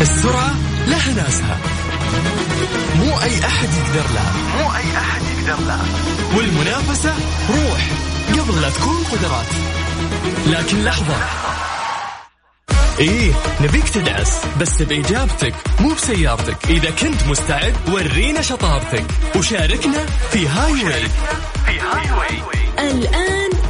السرعة لها ناسها. مو أي أحد يقدر لها مو أي أحد يقدر لها والمنافسة روح قبل لا تكون قدرات. لكن لحظة. إيه نبيك تدعس بس بإجابتك مو بسيارتك. إذا كنت مستعد ورينا شطارتك. وشاركنا في Highway في Highway الآن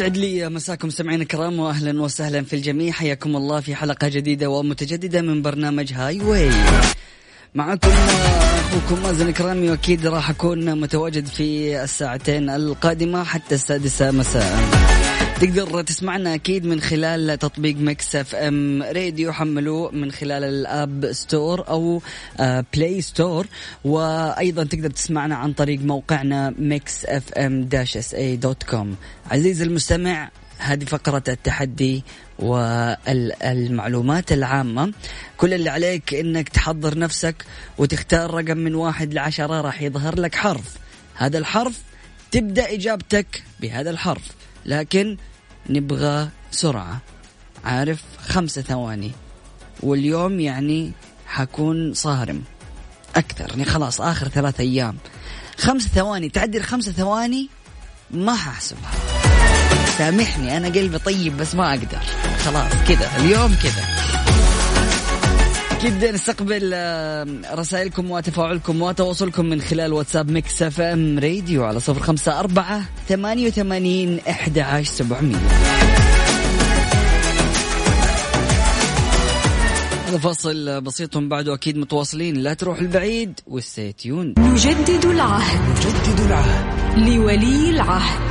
يسعد لي مساكم سمعين الكرام واهلا وسهلا في الجميع. حياكم الله في حلقة جديدة ومتجددة من برنامج Highway. معكم أخوكم مازن كرامي وأكيد راح أكون متواجد في الساعتين القادمة حتى السادسة مساء. تقدر تسمعنا أكيد من خلال تطبيق Mix FM Radio حملوه من خلال ال App Store أو Play آه، Store. وأيضا تقدر تسمعنا عن طريق موقعنا Mix FM dash SA dot com عزيزي المستمع هذه فقرة التحدي والمعلومات العامة. كل اللي عليك إنك تحضر نفسك وتختار رقم من واحد لعشرة راح يظهر لك حرف. هذا الحرف تبدأ إجابتك بهذا الحرف. لكن نبغى سرعة. عارف؟ خمسة ثواني. واليوم يعني حكون صارم. أكثر. يعني خلاص آخر ثلاثة أيام. خمس ثواني. تعدي الخمسة ثواني؟ ما ححسبها. سامحني أنا قلبي طيب بس ما أقدر. خلاص كذا. اليوم كذا. أكيد نستقبل رسائلكم وتفاعلكم وتواصلكم من خلال واتساب Mix FM Radio على صفر خمسة أربعة ثمانية وثمانين إحدى عشر سبعمية. هذا فاصل بسيط بعده أكيد متواصلين. لا تروح البعيد و stay tuned نجدد العهد. نجدد العهد. لولي العهد.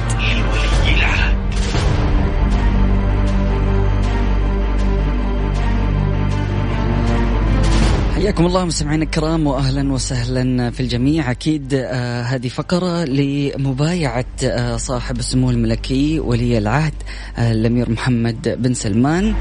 حياكم الله مستمعينا الكرام واهلا وسهلا في الجميع. أكيد آه هذه فقرة لمبايعة آه صاحب السمو الملكي ولي العهد آه الأمير محمد بن سلمان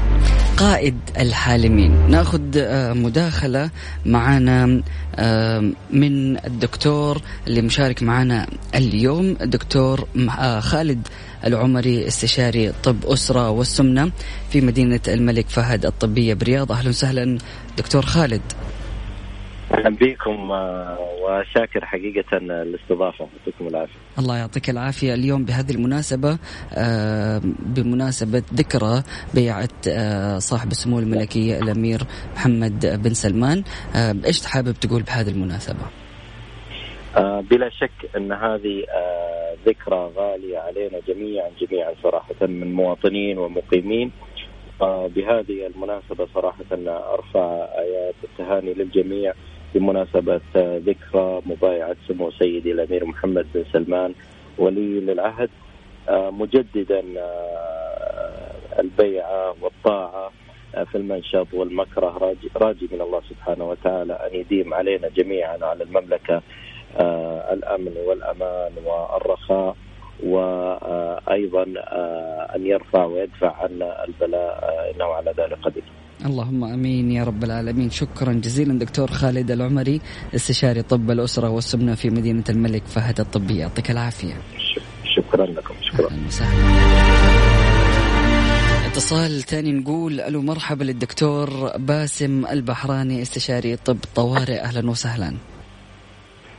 قائد الحالمين. نأخذ آه مداخلة معنا آه من الدكتور اللي مشارك معنا اليوم الدكتور آه خالد العمري استشاري طب أسرة والسمنة في مدينة الملك فهد الطبية برياض. أهلا وسهلا دكتور خالد. أهلا بكم آه، وشاكر حقيقة الاستضافة. يعطيكم العافية. الله يعطيك العافية. اليوم بهذه المناسبة آه، بمناسبة ذكرى بيعة آه، صاحب السمو الملكي الأمير محمد بن سلمان. إيش حابب تقول بهذه المناسبة؟ بلا شك إن هذه ذكرى غالية علينا جميعا جميعا صراحة من مواطنين ومقيمين. بهذه المناسبة صراحة أرفع آيات التهاني للجميع. بمناسبة ذكرى مبايعة سمو سيدي الأمير محمد بن سلمان ولي للعهد آه، مجددا آه، البيعة والطاعة آه، في المنشط والمكره راجي من الله سبحانه وتعالى أن يديم علينا جميعا على المملكة الأمن والأمان والرخاء وأيضا أن يرفع ويدفع عنا البلاء إنه على ذلك قدير. اللهم آمين يا رب العالمين. شكرا جزيلا دكتور خالد العمري استشاري طب الأسرة والسمنة في مدينة الملك فهد الطبيه يعطيك العافية. شكرا لكم شكرا. اتصال ثاني نقول ألو مرحبا للدكتور باسم البحراني استشاري طب طوارئ. أهلا وسهلا.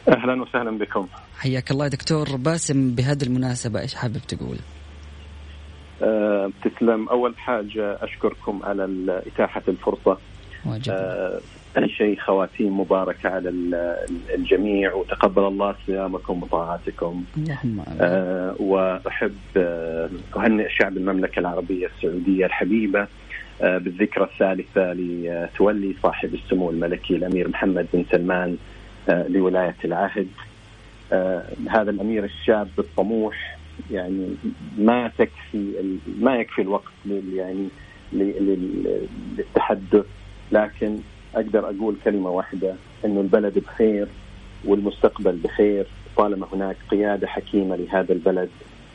أهلا وسهلا بكم. حياك الله دكتور باسم بهذه المناسبة. إيش حابب تقول؟ أه تسلم. أول حاجة أشكركم على إتاحة الفرصة. أه شيء خواتيم مباركة على الجميع وتقبل الله صيامكم وطاعاتكم. أه وأحب آه، أهنئ شعب المملكة العربية السعودية الحبيبة آه، بالذكرى الثالثة لتولي صاحب السمو الملكي الأمير محمد بن سلمان آه، لولاية العهد. هذا الأمير الشاب الطموح يعني ما تكفي ما يكفي الوقت يعني للتحدث لكن أقدر أقول كلمة واحدة إنه البلد بخير والمستقبل بخير طالما هناك قيادة حكيمة لهذا البلد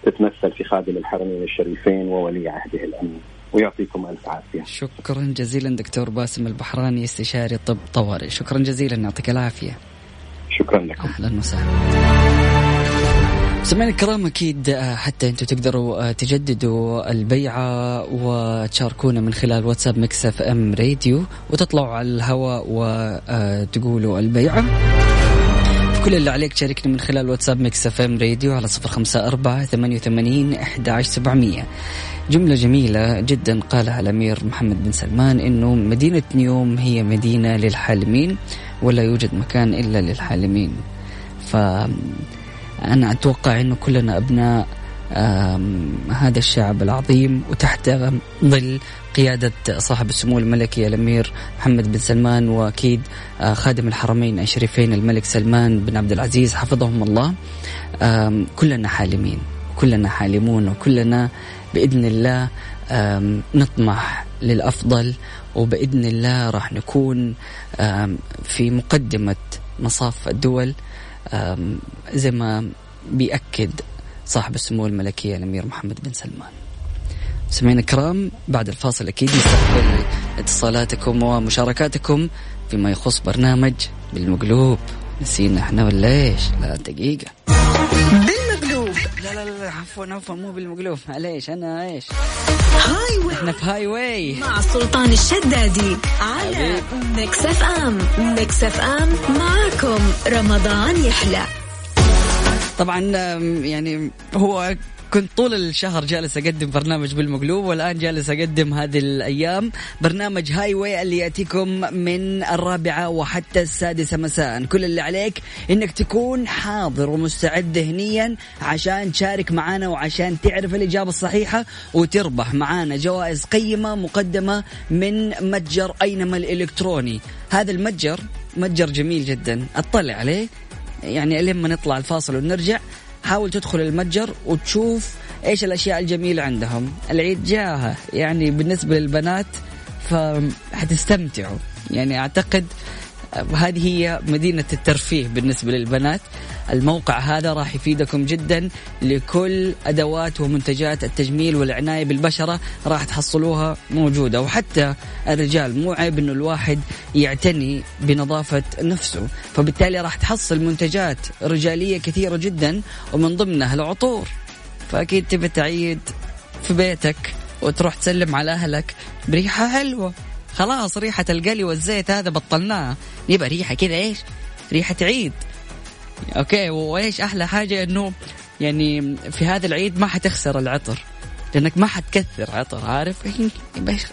تتمثل في خادم الحرمين الشريفين وولي عهده الأمين ويعطيكم ألف عافية. شكرا جزيلا دكتور باسم البحراني استشاري طب طوارئ، شكرا جزيلا يعطيك العافية. شكرا لكم. أهلا وسهلا. سمعنا الكرام أكيد آه، حتى أنتم تقدروا آه، تجددوا البيعه وتشاركونا من خلال واتساب Mix FM Radio وتطلعوا على الهواء وتقولوا البيعه. كل اللي عليك تشاركني من خلال واتساب Mix FM Radio على صفر خمسة أربعة ثمانية وثمانين أحد عشر سبعمية جملة جميلة جدا قالها الأمير محمد بن سلمان أنه مدينة نيوم هي مدينة للحالمين ولا يوجد مكان إلا للحالمين فأنا أتوقع أنه كلنا أبناء هذا الشعب العظيم وتحت ظل قيادة صاحب السمو الملكي الأمير محمد بن سلمان وأكيد آه، خادم الحرمين الشريفين الملك سلمان بن عبد العزيز حفظهم الله. كلنا حالمين كلنا حالمون وكلنا بإذن الله نطمح للأفضل وبإذن الله راح نكون في مقدمة مصاف الدول. زي ما بيأكد صاحب السمو الملكي الأمير محمد بن سلمان. سمعنا الكرام بعد الفاصل أكيد نستقبل اتصالاتكم ومشاركاتكم فيما يخص برنامج بالمقلوب. نسينا إحنا ولا إيش؟ لا دقيقة. عفوا عفوا مو بالمقلوب معليش أنا إيش؟ highway إحنا في highway مع سلطان الشدادي على ميكس اف ام ميكس اف ام معاكم. رمضان يحلى. طبعا يعني هو كنت طول الشهر جالس أقدم برنامج بالمقلوب والآن جالس أقدم هذه الأيام برنامج highway اللي يأتيكم من الرابعة وحتى السادسة مساء. كل اللي عليك إنك تكون حاضر ومستعد ذهنيا عشان تشارك معنا وعشان تعرف الإجابة الصحيحة وتربح معنا جوائز قيمة مقدمة من متجر أينما الإلكتروني. هذا المتجر متجر جميل جدا. أطلع عليه. يعني لما نطلع الفاصل ونرجع. حاول تدخل المتجر وتشوف إيش الأشياء الجميلة عندهم. العيد جاها يعني بالنسبة للبنات فحتستمتعوا. يعني أعتقد هذه هي مدينة الترفيه بالنسبة للبنات. الموقع هذا راح يفيدكم جدا لكل أدوات ومنتجات التجميل والعناية بالبشرة راح تحصلوها موجودة. وحتى الرجال مو عيب أنه الواحد يعتني بنظافة نفسه. فبالتالي راح تحصل منتجات رجالية كثيرة جدا ومن ضمنها العطور. فأكيد تبي تعيد في بيتك وتروح تسلم على أهلك بريحة حلوة. خلاص ريحة القلي والزيت هذا بطلناها. يبقى ريحة كذا إيش؟ ريحة عيد. أوكي وإيش أحلى حاجة؟ إنه يعني في هذا العيد ما حتخسر العطر. لأنك ما حتكثر عطر عارف؟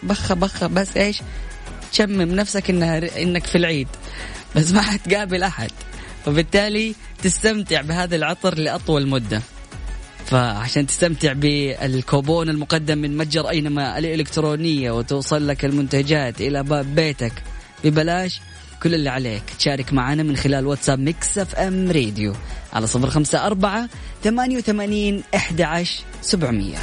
بخ بخ بس إيش؟ تشمم نفسك إنها إنك في العيد. بس ما حتقابل أحد. فبالتالي تستمتع بهذا العطر لأطول مدة. فعشان تستمتع بالكوبون المقدم من متجر أينما الإلكترونية وتوصل لك المنتجات إلى باب بيتك ببلاش كل اللي عليك. تشارك معنا من خلال واتساب ميكس اف ام راديو على صفر خمسة أربعة ثمانية وثمانين أحد عشر سبعمية.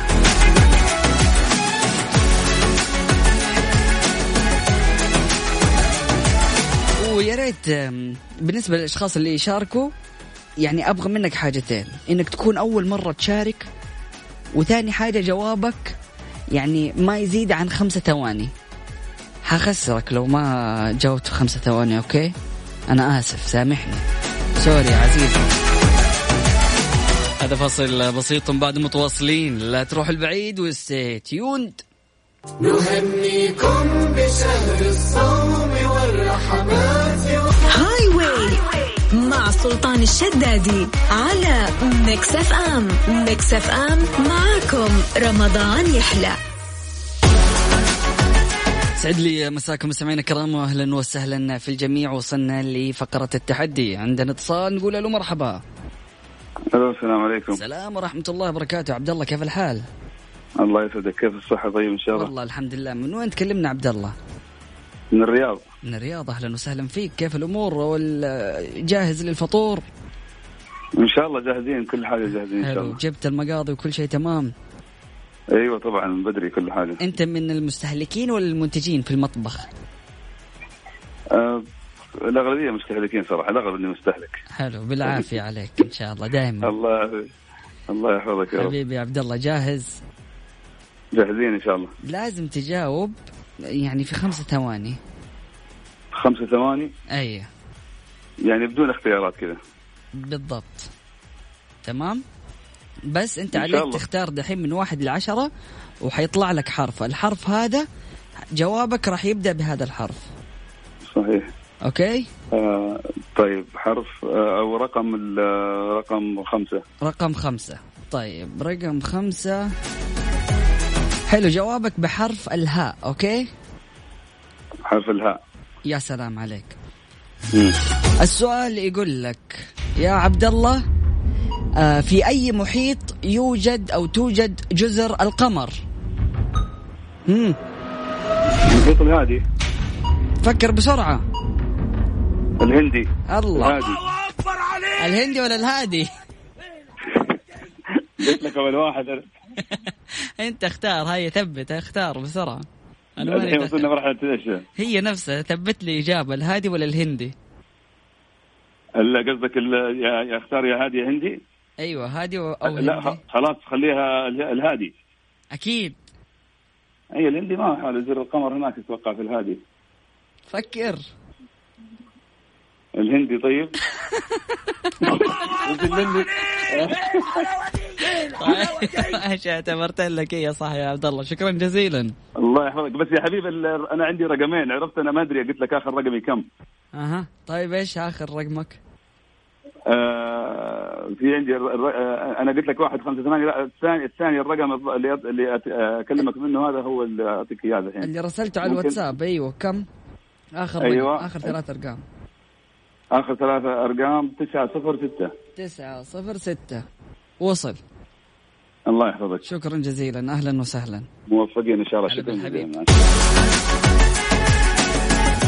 ويا ريت بالنسبة للأشخاص اللي يشاركوا يعني أبغى منك حاجتين. إنك تكون أول مرة تشارك وثاني حاجة جوابك يعني ما يزيد عن خمسة ثواني. حخسرك لو ما جاوبت في خمسة ثواني okay؟ أنا آسف سامحني. sorry عزيزي. هذا فصل بسيط بعد متواصلين. لا تروح البعيد و stay tuned. نهنيكم بشهر الصوم والرحمات سلطان الشدادي على ميكس اف ام. ميكس اف ام معاكم رمضان يحلى. سعد لي مساكم مستمعينا الكرام واهلا وسهلا في الجميع وصلنا لفقرة التحدي. عندنا اتصال نقول له مرحبا. ألو السلام عليكم. السلام ورحمة الله وبركاته. عبد الله كيف الحال؟ الله يسعدك. كيف الصحة؟ طيب إن شاء الله؟ والله الحمد لله. من وين تكلمنا عبد الله؟ من الرياض. من الرياض. أهلا وسهلا فيك. كيف الأمور؟ جاهز للفطور؟ إن شاء الله جاهزين كل حاجة جاهزين إن شاء الله. جبت المقاضي وكل شيء تمام؟ أيوه طبعا من بدري كل حاجة. أنت من المستهلكين ولا المنتجين في المطبخ؟ أه الأغلبية مستهلكين صراحة الأغلب إني مستهلك. حلو. بالعافية عليك إن شاء الله دائما الله الله يحفظك يا رب. حبيبي عبد الله جاهز؟ جاهزين إن شاء الله. لازم تجاوب يعني في خمسة ثواني. خمسة ثواني. أي. يعني بدون اختيارات كذا. بالضبط. تمام؟ بس أنت عليك الله. تختار دحين من واحد لعشرة وحيطلع لك حرف. الحرف هذا جوابك راح يبدأ بهذا الحرف. صحيح. أوكي؟ آه طيب حرف آه أو رقم رقم خمسة. رقم خمسة. طيب رقم خمسة. حلو جوابك بحرف الهاء أوكي؟ حرف الهاء. يا سلام عليك. السؤال يقول لك يا عبد الله آه في أي محيط يوجد أو توجد جزر القمر؟ امم المحيط الهادي. فكر بسرعة. الهندي. الله. الهادي. الهندي ولا الهادي؟ قلت لك أول واحد. أنت اختار هيا ثبت اختار بسرعة. أنا الحين وصلنا مرحله إيش؟ هي نفسها ثبت لي إجابة الهادي ولا الهندي؟ لا قصدك يا أختار يا هادي يا هندي؟ أيوه هادي أو لا هندي. خلاص خليها الهادي أكيد أي الهندي ما حال زر القمر هناك أتوقع في الهادي فكر الهندي طيب إيش اعتبرت لك يا صح يا عبد الله؟ شكرا جزيلا. الله يحفظك. بس يا حبيبي أنا عندي رقمين عرفت؟ أنا ما أدري قلت لك آخر رقمي كم. أها. طيب إيش آخر رقمك؟ آه في عندي آه أنا قلت لك واحد خمسة ثمانية. لا الثاني الثاني الرقم اللي اللي أكلمك منه هذا هو اللي أعطيك إياه الحين. اللي رسلته على الواتساب. أيوه. كم؟ آخر أيوة. آخر ثلاث أرقام. آخر ثلاثة أرقام تسعة صفر ستة. تسعة صفر ستة. وصل. الله يحفظك. شكرا جزيلا. أهلا وسهلا. موفقين إن شاء الله. شكرا جزيلا.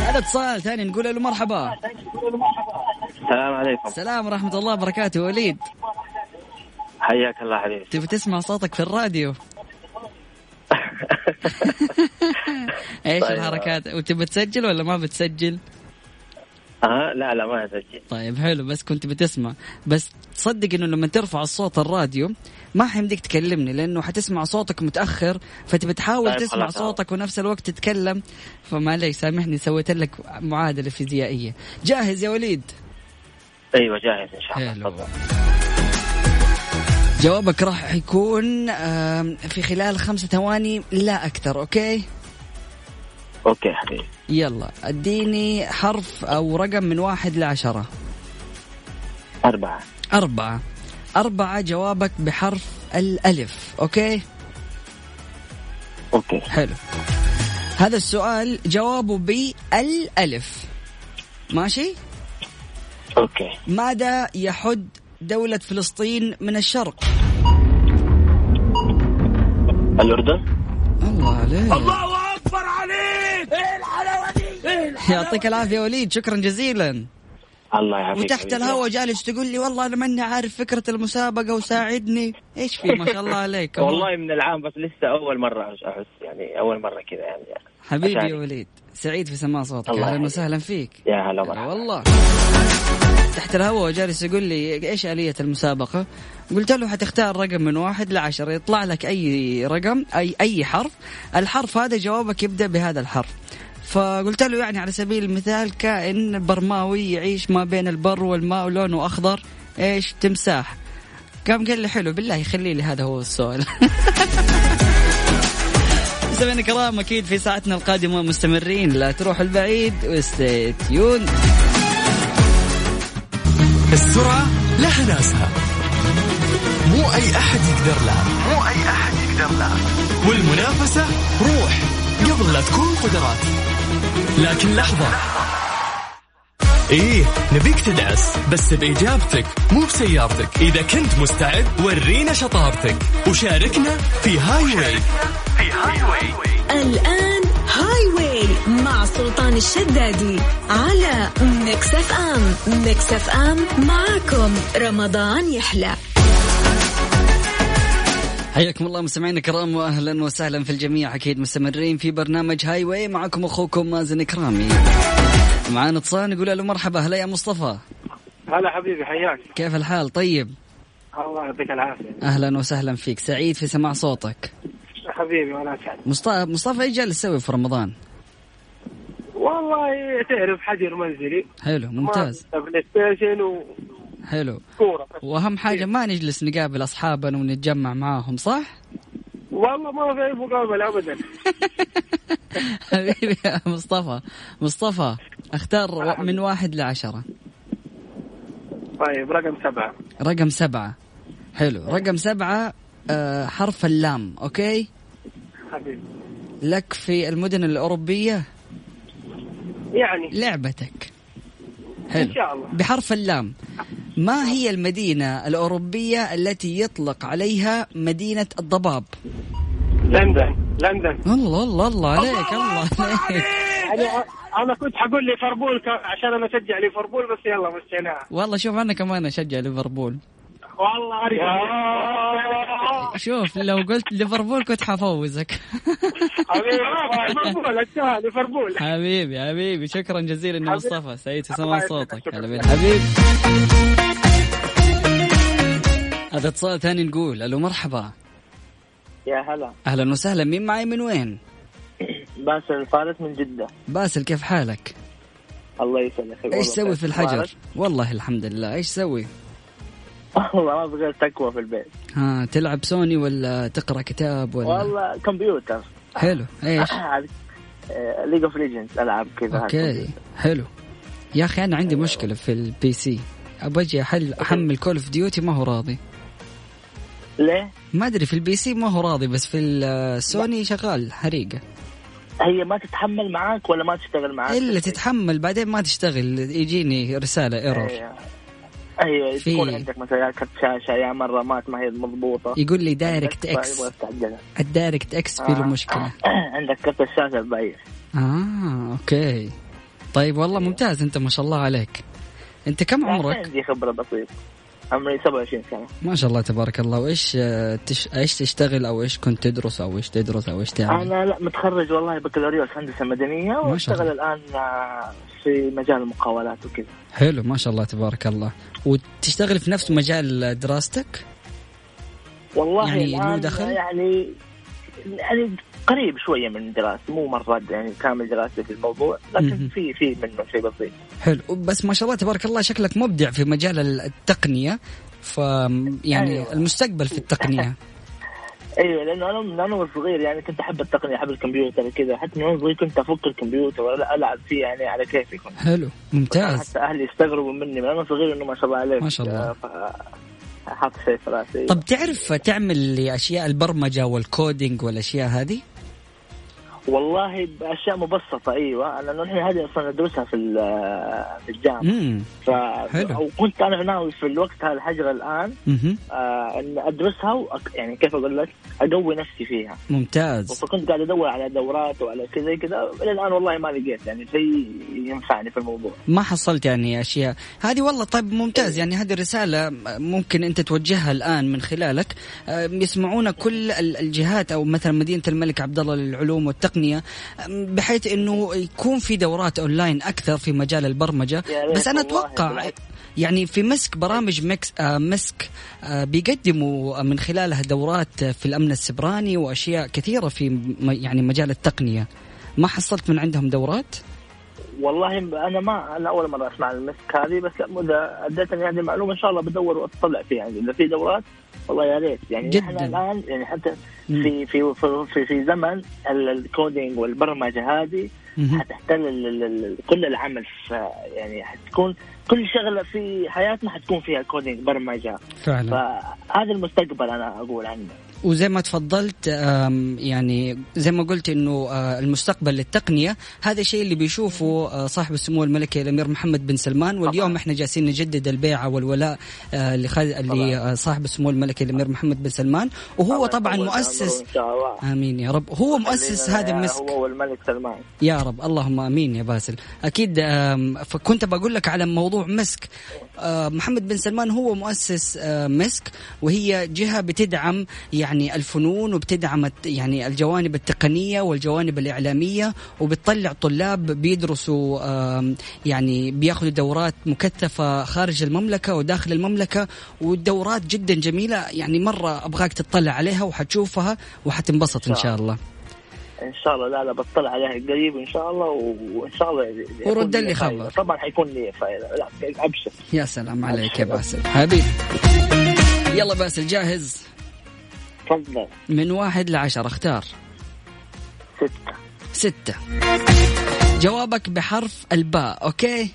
هذا اتصال ثاني نقول له مرحبا. السلام عليكم. السلام ورحمة الله وبركاته. وليد. حياك الله حبيبي. تبي تسمع صوتك في الراديو؟ إيش طيب. الحركات؟ وتبي تسجل ولا ما بتسجل؟ آه لا لا ما اسجل طيب حلو بس كنت بتسمع. بس تصدق إنه لما ترفع الصوت الراديو ما حيمديك تكلمني لأنه حتسمع صوتك متأخر فتبي تحاول طيب تسمع صوتك ونفس الوقت تتكلم. فمعليش سامحني سويت لك معادلة فيزيائية. جاهز يا وليد؟ أيوه جاهز إن شاء الله. تفضل. جوابك راح يكون في خلال خمسة ثواني لا أكثر okay؟ okay حبيبي. يلا أديني حرف أو رقم من واحد لعشرة. أربعة. أربعة. أربعة جوابك بحرف الألف okay؟ okay. حلو. هذا السؤال جوابه بالألف. ماشي؟ okay. ماذا يحد دولة فلسطين من الشرق؟ الأردن. الله عليك. الله يعطيك العافية وليد شكرا جزيلا. الله يعافيك وتحت الهواء جالس تقول لي والله أنا ماني عارف فكرة المسابقة وساعدني. إيش في؟ ما شاء الله عليك. والله من العام بس لسه أول مرة احس يعني أول مرة كذا يعني. حبيبي يا وليد سعيد في سماع صوتك. أهلا وسهلا فيك. يا هلا مرحبا والله. تحت الهواء جالس يقول لي إيش آلية المسابقة؟ قلت له حتختار رقم من واحد لعشرة يطلع لك أي رقم اي أي حرف. الحرف هذا جوابك يبدأ بهذا الحرف. فقلت له يعني على سبيل المثال كائن برماوي يعيش ما بين البر والماء ولونه أخضر إيش تمساح؟ قام قال لي حلو بالله يخلي لي هذا هو السؤال. مستمعينا الكرام أكيد في ساعتنا القادمة مستمرين لا تروح البعيد وستي تيون السرعة لها ناسها مو أي أحد يقدر لها مو أي أحد يقدر لها والمنافسة روح قبل لا تكون قدرات. لكن لحظة. إيه نبيك تدعس بس بإجابتك مو بسيارتك. إذا كنت مستعد ورينا شطارتك. وشاركنا في highway في highway الآن highway مع سلطان الشدادي على ميكس أف أم. ميكس أف أم معكم رمضان يحلى. حياكم الله مستمعينا الكرام واهلا وسهلا في الجميع. أكيد مستمرين في برنامج highway معكم أخوكم مازن كرامي معانا اتصال نقول له مرحبا. هلا يا مصطفى. هلا حبيبي حياك. كيف الحال؟ طيب. الله يعطيك العافية. أهلا وسهلا فيك. سعيد في سماع صوتك. حبيبي وأنا اسعد مصطفى مصطفى إيش جالس تسوي في رمضان؟ والله تعرف حجر منزلي. حلو ممتاز. PlayStation و حلو. كورة وأهم حاجة ما نجلس نقابل أصحابنا ونتجمع معاهم صح؟ والله ما في أي مقابلة ابدا. حبيبي يا مصطفى. مصطفى أختار من واحد لعشرة. طيب رقم سبعة. رقم سبعة. حلو. رقم سبعة آه حرف اللام أوكي؟ حبيبي. لك في المدن الأوروبية؟ يعني. لعبتك. حلو. إن شاء الله. بحرف اللام. ما هي المدينة الأوروبية التي يطلق عليها مدينة الضباب؟ لندن لندن. الله الله الله عليك الله عليك. أنا كنت حقول ليفربول عشان أنا أشجع ليفربول بس يلا مشيناها والله شوف أنا كمان أشجع ليفربول. والله عارف شوف لو قلت ليفربول كنت حفوزك. حبيبي ليفربول حبيبي حبيبي شكرا جزيلا يا. مصطفى. سعيد في سماع. صوتك. حبيبي. هذا اتصال ثاني نقول ألو مرحبا. يا هلا. أهلا وسهلا. مين معي؟ من وين؟ باسل فارس من جدة. باسل كيف حالك؟ الله يسلمك إيش تسوي في الحجر؟ والله الحمد لله. إيش تسوي؟ والله ما بغير تقوى في البيت. ها تلعب سوني ولا تقرأ كتاب ولا؟ والله كمبيوتر. حلو. إيش؟ League of Legends ألعاب كذا. okay حلو. يا أخي أنا عندي مشكلة في ال PC ابى أجي احل أحمل Call of Duty ما هو راضي. ليه؟ ما أدري في ال PC ما هو راضي بس في السوني شغال حريقة. هي ما تتحمل معاك ولا ما تشتغل معاك؟ إلا تتحمل بعدين ما تشتغل يجيني رسالة error أيوه. أيوه في- تكون عندك مثلا كرت شاشة يا مرة مات ما هي مضبوطة. يقول لي DirectX. ال DirectX في له آه. مشكله عندك كرت الشاشه بايخ آه okay. طيب والله ممتاز أنت ما شاء الله عليك. أنت كم عمرك؟ عندي خبرة بسيطة. عمري 27 سنة. ما شاء الله تبارك الله. وإيش آه، تش... إيش تشتغل أو إيش كنت تدرس أو إيش تدرس أو إيش تعمل؟ أنا لا متخرج والله بكالوريوس هندسة مدنية وأشتغل الآن آه، في مجال المقاولات وكذا. حلو ما شاء الله تبارك الله. وتشتغل في نفس مجال دراستك؟ والله يعني له دخل؟ يعني يعني قريب شوية من دراستي مو مره يعني كامل دراستي في الموضوع. لكن في في منه شيء بسيط. حلو. بس ما شاء الله تبارك الله شكلك مبدع في مجال التقنية ف يعني أيوة. المستقبل في التقنية. أيوه. لأنه أنا من أنا صغير يعني كنت أحب التقنية أحب الكمبيوتر وكذا. حتى من وأنا صغير كنت أفك الكمبيوتر ولا ألعب فيه يعني على كيفي كنت. حلو. ممتاز. حتى أهلي يستغربوا مني من أنا صغير إنه ما شاء الله عليك. ما شاء الله. ف- حاط شيء في راسي طب تعرف تعمل أشياء البرمجة والكودينج والأشياء هذه؟ والله بأشياء مبسطة أيوه. لأنه نحن هذه أصلا ندرسها في في الجامعة. ف حلو. أو كنت أنا ناوي في الوقت هذا الحجر الآن. آه إن أدرسها وأك... يعني كيف أقول لك أقوي نفسي فيها. ممتاز. فكنت قاعد أدور على دورات وعلى كذا كذا إلى الآن والله ما لقيت يعني شيء ينفعني في الموضوع. ما حصلت يعني أشياء. هذه والله طيب ممتاز يعني هذه الرسالة ممكن أنت توجهها الآن من خلالك. آه، يسمعونا كل ال- الجهات أو مثلا مدينة الملك عبد الله للعلوم والتقنية آه، بحيث إنه يكون في دورات أونلاين أكثر في مجال البرمجة بس أنا أتوقع. يعني في مسك برامج مسك آه مسك آه بيقدموا من خلالها دورات في الأمن السيبراني وأشياء كثيرة في يعني مجال التقنية ما حصلت من عندهم دورات؟ والله أنا ما أنا أول مرة أسمع المسك هذه بس إذا أديتني هذه المعلومة إن شاء الله بدور وأطلع فيها يعني إذا في دورات والله يا ريت يعني جداً. إحنا الآن يعني حتى. في في في في, في زمن ال- ال coding والبرمجة هذه. حتحتل كل العمل يعني حتكون كل شغلة في حياتنا حتكون فيها كودينج برمجة فعلا فهذا المستقبل أنا أقول عنه وزي ما تفضلت يعني زي ما قلت إنه آه، المستقبل للتقنية هذا الشيء اللي بيشوفه آه، صاحب السمو الملكي الأمير محمد بن سلمان. واليوم إحنا جالسين نجدد البيعة والولاء آه، لصاحب السمو الملكي الأمير محمد بن سلمان. وهو طبعا. مؤسس آمين يا رب. هو مؤسس هذا المسك. هو والملك سلمان. يا رب. اللهم آمين يا باسل. أكيد فكنت بقول لك على موضوع مسك. محمد بن سلمان هو مؤسس مسك وهي جهة بتدعم يعني الفنون وبتدعم يعني الجوانب التقنية والجوانب الإعلامية وبتطلع طلاب بيدرسوا يعني بياخذوا دورات مكثفة خارج المملكة وداخل المملكة والدورات جدا جميلة. يعني مرة أبغاك تطلع عليها وحتشوفها وحتنبسط إن شاء الله. إن شاء الله. لا لا بطلع عليها قريب إن شاء الله وإن شاء الله ورد لي خبر. طبعا حيكون لي فائده لا أبشر. يا سلام عليك يا باسل. حبيبي. يلا باسل جاهز. تفضل. من واحد لعشرة اختار. ستة. ستة. جوابك بحرف الباء okay؟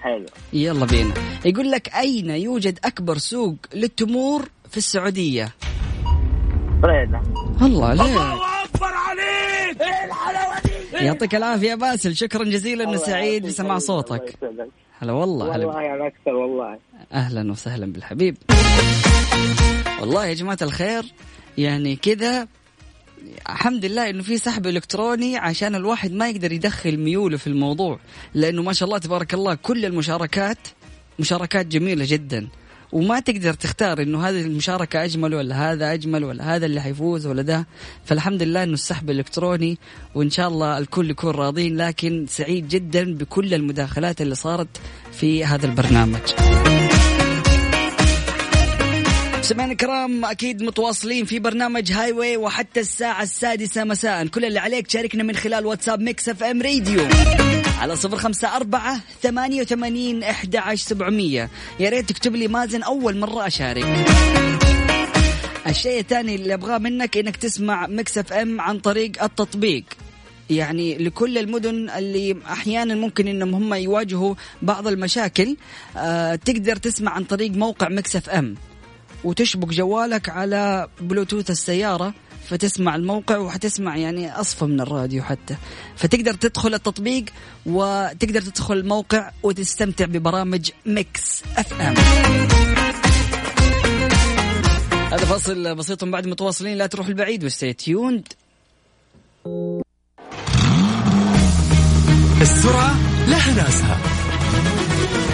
حلو. يلا بينا. يقول لك أين يوجد أكبر سوق للتمور في السعودية؟ بريدة. الله ليه؟ أكبر عليك! إيه الحلاوه دي يعطيك العافية باسل. شكرا جزيلا انه سعيد بسماع صوتك. هلا والله والله يعني أكثر والله. أهلا وسهلا بالحبيب. والله يا جماعة الخير يعني كذا الحمد لله إنه في سحب إلكتروني عشان الواحد ما يقدر يدخل ميوله في الموضوع لأنه ما شاء الله تبارك الله كل المشاركات مشاركات جميلة جدا. وما تقدر تختار إنه هذه المشاركة أجمل ولا هذا أجمل ولا هذا اللي حيفوز ولا ده. فالحمد لله إنه السحب الالكتروني وإن شاء الله الكل يكون راضين لكن سعيد جدا بكل المداخلات اللي صارت في هذا البرنامج. سمعنا الكرام أكيد متواصلين في برنامج Highway وحتى الساعة السادسة مساء. كل اللي عليك تشاركنا من خلال واتساب Mix FM Radio على صفر خمسة أربعة ثمانية وثمانين أحد عشر سبعمية. يا ريت تكتب لي مازن أول مرة أشارك. الشيء الثاني اللي أبغاه منك إنك تسمع Mix FM عن طريق التطبيق. يعني لكل المدن اللي أحيانا ممكن إنهم هم يواجهوا بعض المشاكل آه تقدر تسمع عن طريق موقع Mix FM وتشبك جوالك على بلوتوث السيارة فتسمع الموقع وحتسمع يعني أصفى من الراديو حتى. فتقدر تدخل التطبيق وتقدر تدخل الموقع وتستمتع ببرامج Mix FM هذا فاصل بسيط بعد متواصلين. لا تروح البعيد و stay tuned السرعة لها ناسها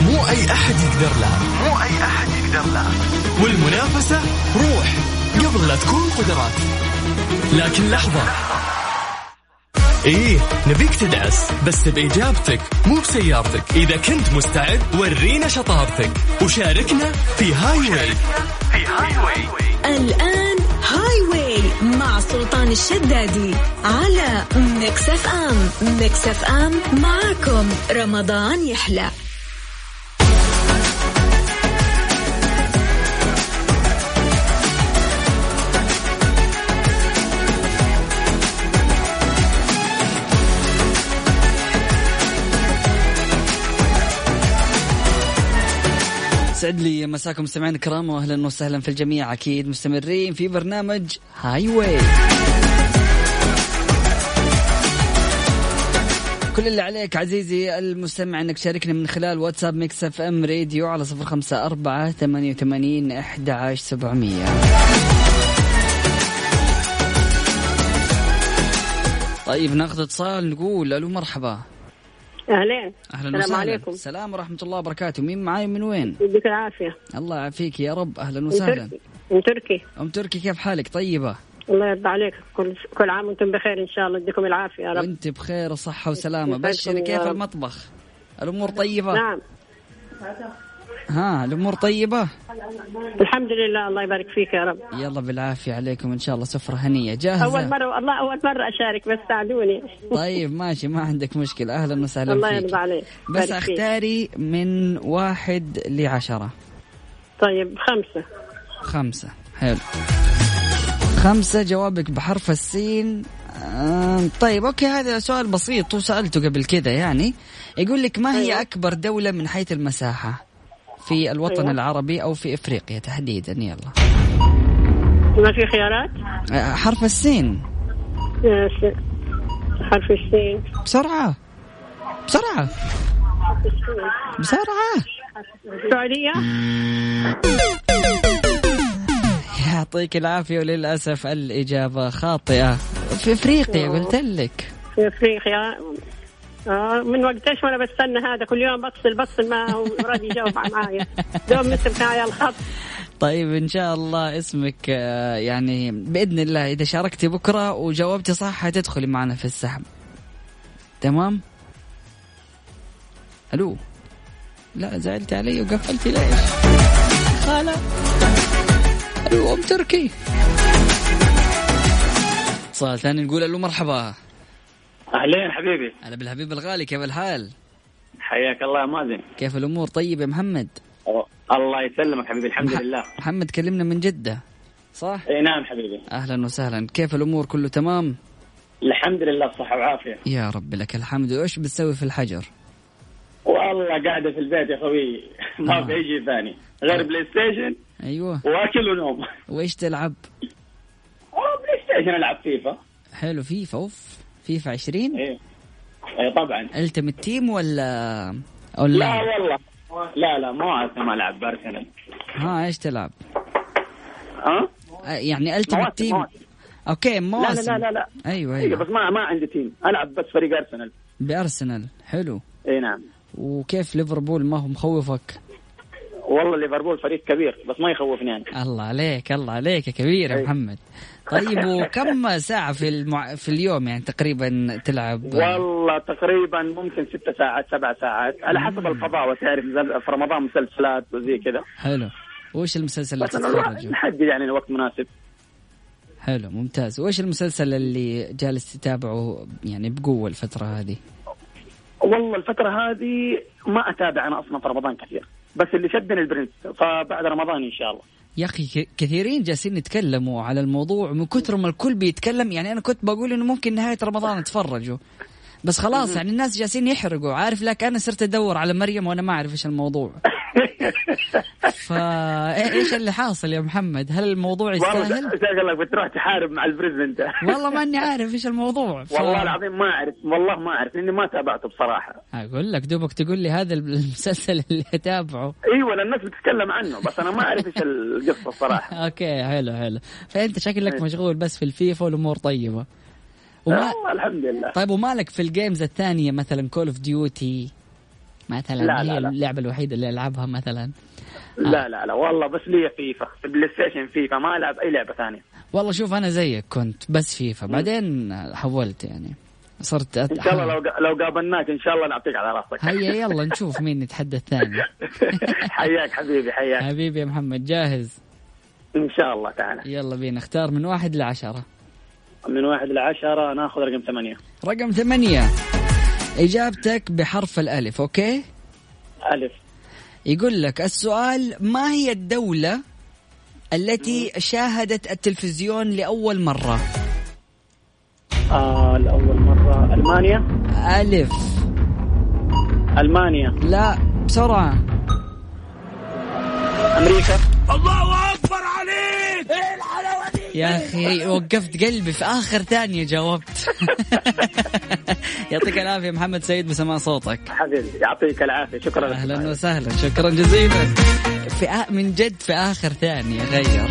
مو أي أحد يقدر لها مو أي أحد يقدر لها والمنافسة روح قبل لا تكون قدرات. لكن لحظة. إيه نبيك تدعس بس بإجابتك مو بسيارتك. إذا كنت مستعد ورينا شطارتك. وشاركنا في Highway في Highway الآن Highway مع سلطان الشدادي على Mix FM. Mix FM معكم رمضان يحلى. يسعد لي مساكم مستمعينا الكرام واهلا وسهلا في الجميع. أكيد مستمرين في برنامج Highway كل اللي عليك عزيزي المستمع إنك تشاركنا من خلال واتساب Mix FM Radio على صفر خمسة أربعة ثمانية وثمانين أحد عشر سبعمية. طيب ناخذ اتصال نقول ألو مرحبا. أهلين. أهلا السلام عليكم. السلام ورحمة الله وبركاته. مين معاي من وين؟ يديك العافية. الله يعافيك يا رب. أهلا وسهلا. ام تركي. أم تركي كيف حالك؟ طيبة؟ الله يرضى عليك. كل كل عام وأنتم بخير إن شاء الله. يديكم العافية يا رب. وأنت بخير وصحة وسلامة. بشري كيف المطبخ؟ الأمور طيبة؟ نعم. ها الأمور طيبة؟ الحمد لله الله يبارك فيك يا رب. يلا بالعافية عليكم إن شاء الله سفرة هنية جاهزة؟ أول مرة والله أول مرة أشارك بس ساعدوني. طيب ماشي ما عندك مشكلة. أهلا وسهلا الله يرضى عليك. بس أختاري من واحد لعشرة. طيب خمسة. خمسة. حلو. خمسة جوابك بحرف السين. طيب أوكي هذا سؤال بسيط وسألته قبل كده يعني. يقول لك ما هي أيوة. أكبر دولة من حيث المساحة؟ في الوطن أيوة. العربي أو في إفريقيا تحديدا يلا. ما في خيارات؟ آه، حرف السين. حرف السين. بسرعة. بسرعة. بسرعة. السعودية يعطيك العافية وللأسف الإجابة خاطئة. في أفريقيا قلت لك. في أفريقيا. آه من وقت إيش وأنا بستنى هذا؟ كل يوم بفصل بفصل ما هو راضي يجاوب معايا دوم مسك معايا الخط. طيب إن شاء الله اسمك آه، يعني بإذن الله إذا شاركتي بكرة وجاوبتي صح حتدخلي معنا في السحب. تمام؟ ألو؟ لا زعلتي علي وقفلتي ليش؟ خالة. ألو أم تركي. اتصال ثاني نقول ألو مرحبا. أهلين حبيبي. هلا بالحبيب الغالي كيف الحال؟ حياك الله يا مازن. كيف الأمور؟ طيب يا محمد؟ الله يسلمك حبيبي الحمد مح... لله. محمد كلمنا من جدة صح؟ إي نعم حبيبي. أهلا وسهلا. كيف الأمور؟ كله تمام؟ الحمد لله بصحة وعافية. يا رب لك الحمد. وإيش بتسوي في الحجر؟ والله قاعدة في البيت يا خوي ما آه. في شيء ثاني. غير PlayStation أيوه. وأكل ونوم. وإيش تلعب؟ PlayStation ألعب فيفا. حلو فيفا أوف. فيفا 20 إيه. إيه طبعا. Ultimate Team ولا أونلاين؟ لا والله. لا لا مو ما ألعب بارسنال ها إيش تلعب؟ ها؟ يعني Ultimate Team. okay مواسم لا لا لا لا. أيوه أيوه. بس ما ما عندي تيم. ألعب بس فريق أرسنال. بأرسنال حلو. اي نعم. وكيف ليفربول؟ ما هو مخوفك؟ والله ليفربول فريق كبير بس ما يخوفني أنا. الله عليك الله عليك يا كبير يا محمد. طيب وكم ساعة في المع... في اليوم يعني تقريبا تلعب؟ والله تقريبا ممكن ست ساعات سبع ساعات على حسب الفضاء وتعرف في رمضان مسلسلات وزي كذا. حلو. وش المسلسل اللي تتفرجه؟ نحدد يعني الوقت مناسب. حلو ممتاز. وايش المسلسل اللي جالس تتابعه يعني بقوة الفترة هذه؟ والله الفترة هذه ما أتابع أنا أصلا في رمضان كثير. بس اللي شدني البرنس فبعد رمضان إن شاء الله. يا أخي كثيرين جالسين يتكلموا على الموضوع من كثر ما الكل بيتكلم. يعني أنا كنت بقول إنه ممكن نهاية رمضان اتفرجوا بس خلاص يعني الناس جالسين يحرقوا. عارف لك أنا صرت أدور على مريم وأنا ما أعرف إيش الموضوع. فايش اللي حاصل يا محمد؟ هل الموضوع يستاهل؟ والله لك بتروح تحارب مع البريزنت والله ماني عارف إيش الموضوع ف... والله العظيم ما أعرف والله ما أعرف لأني ما تابعته بصراحة. أقول لك دوبك تقول لي هذا المسلسل اللي أتابعه. إيوه الناس بتتكلم عنه بس أنا ما أعرف إيش القصة الصراحه okay حلو حلو. فأنت شكلك إيه. مشغول بس في الفيفا والأمور طيبة. وما... الحمد لله طيب ومالك في ال games الثانية مثلا Call of Duty مثلا لا هي لا لا. اللعبة الوحيدة اللي ألعبها مثلا. لا لا لا والله بس لي فيفا. في ال PlayStation FIFA ما ألعب أي لعبة ثانية. والله شوف أنا زيك كنت بس فيفا. بعدين حولت يعني. صرت أت... إن شاء الله لو لو قابلناك إن شاء الله نعطيك على راسك. هيا يلا نشوف مين نتحدث ثاني. حياك حبيبي حياك. حبيبي يا محمد جاهز؟ إن شاء الله تعالى يلا بينا اختار من واحد لعشرة. من واحد لعشرة ناخذ رقم ثمانية. رقم ثمانية. إجابتك بحرف الألف أوكي؟ ألف. يقول لك السؤال ما هي الدولة التي شاهدت التلفزيون لأول مرة؟ آه لأول مرة. ألمانيا؟ ألف. ألمانيا. لا بسرعة. أمريكا؟ الله أكبر عليك إيه الحلاوة دي يا أخي وقفت قلبي في آخر ثانية جاوبت. يعطيك العافية محمد سعيد بسماع صوتك. حبيبي يعطيك العافية. شكرا. أهلا وسهلا. شكرا جزيلا. في آ... من جد في آخر ثانية غير.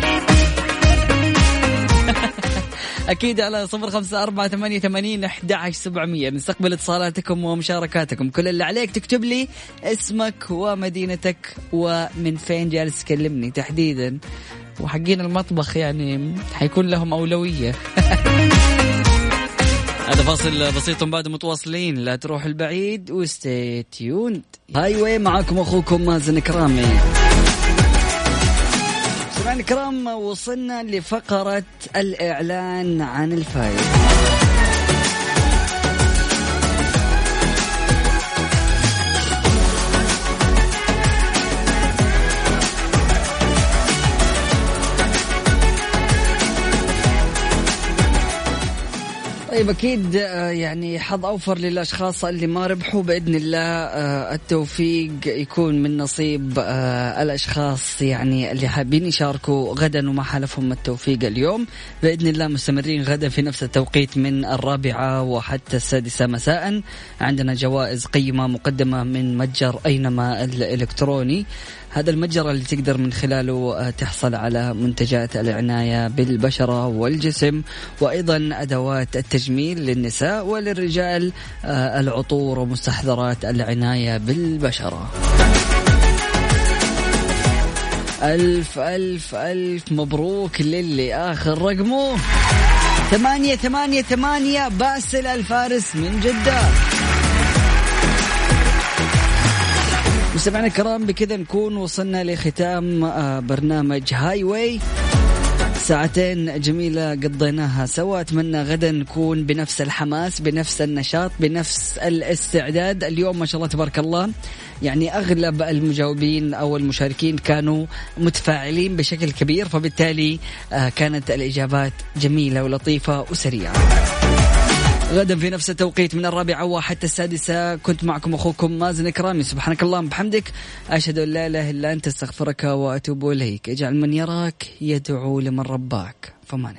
أكيد على صفر خمسة أربعة ثمانية ثمانين أحد سبعمية. نستقبل اتصالاتكم ومشاركاتكم. كل اللي عليك تكتب لي اسمك ومدينتك ومن فين جالس تكلمني تحديدا. وحقين المطبخ يعني حيكون لهم أولوية. هذا فاصل بسيط بعد متواصلين. لا تروح البعيد و stay tuned Highway معكم أخوكم مازن كرامي. سمعنا الكرام وصلنا لفقرة الإعلان عن الفائز طيب أكيد يعني حظ أوفر للأشخاص اللي ما ربحوا بإذن الله التوفيق يكون من نصيب الأشخاص يعني اللي حابين يشاركوا غدا وما حالفهم التوفيق اليوم. بإذن الله مستمرين غدا في نفس التوقيت من الرابعة وحتى السادسة مساء. عندنا جوائز قيمة مقدمة من متجر أينما الإلكتروني. هذا المتجر اللي تقدر من خلاله تحصل على منتجات العناية بالبشرة والجسم وأيضا أدوات التجميل للنساء وللرجال العطور ومستحضرات العناية بالبشرة. ألف ألف ألف مبروك للي آخر رقمه. ثمانية ثمانية ثمانية باسل الفارس من جدة. مستمعينا الكرام بكذا نكون وصلنا لختام آه، برنامج هاي واي ساعتين جميلة قضيناها سوا. أتمنى غدا نكون بنفس الحماس بنفس النشاط بنفس الاستعداد. اليوم ما شاء الله تبارك الله يعني أغلب المجاوبين أو المشاركين كانوا متفاعلين بشكل كبير فبالتالي آه، كانت الإجابات جميلة ولطيفة وسريعة. غدا في نفس التوقيت من الرابعة وحتى السادسة. كنت معكم أخوكم مازن كرامي سبحانك اللهم بحمدك. أشهد أن لا إله إلا أنت أستغفرك وأتوب إليك. اجعل من يراك يدعو لمن رباك. فمان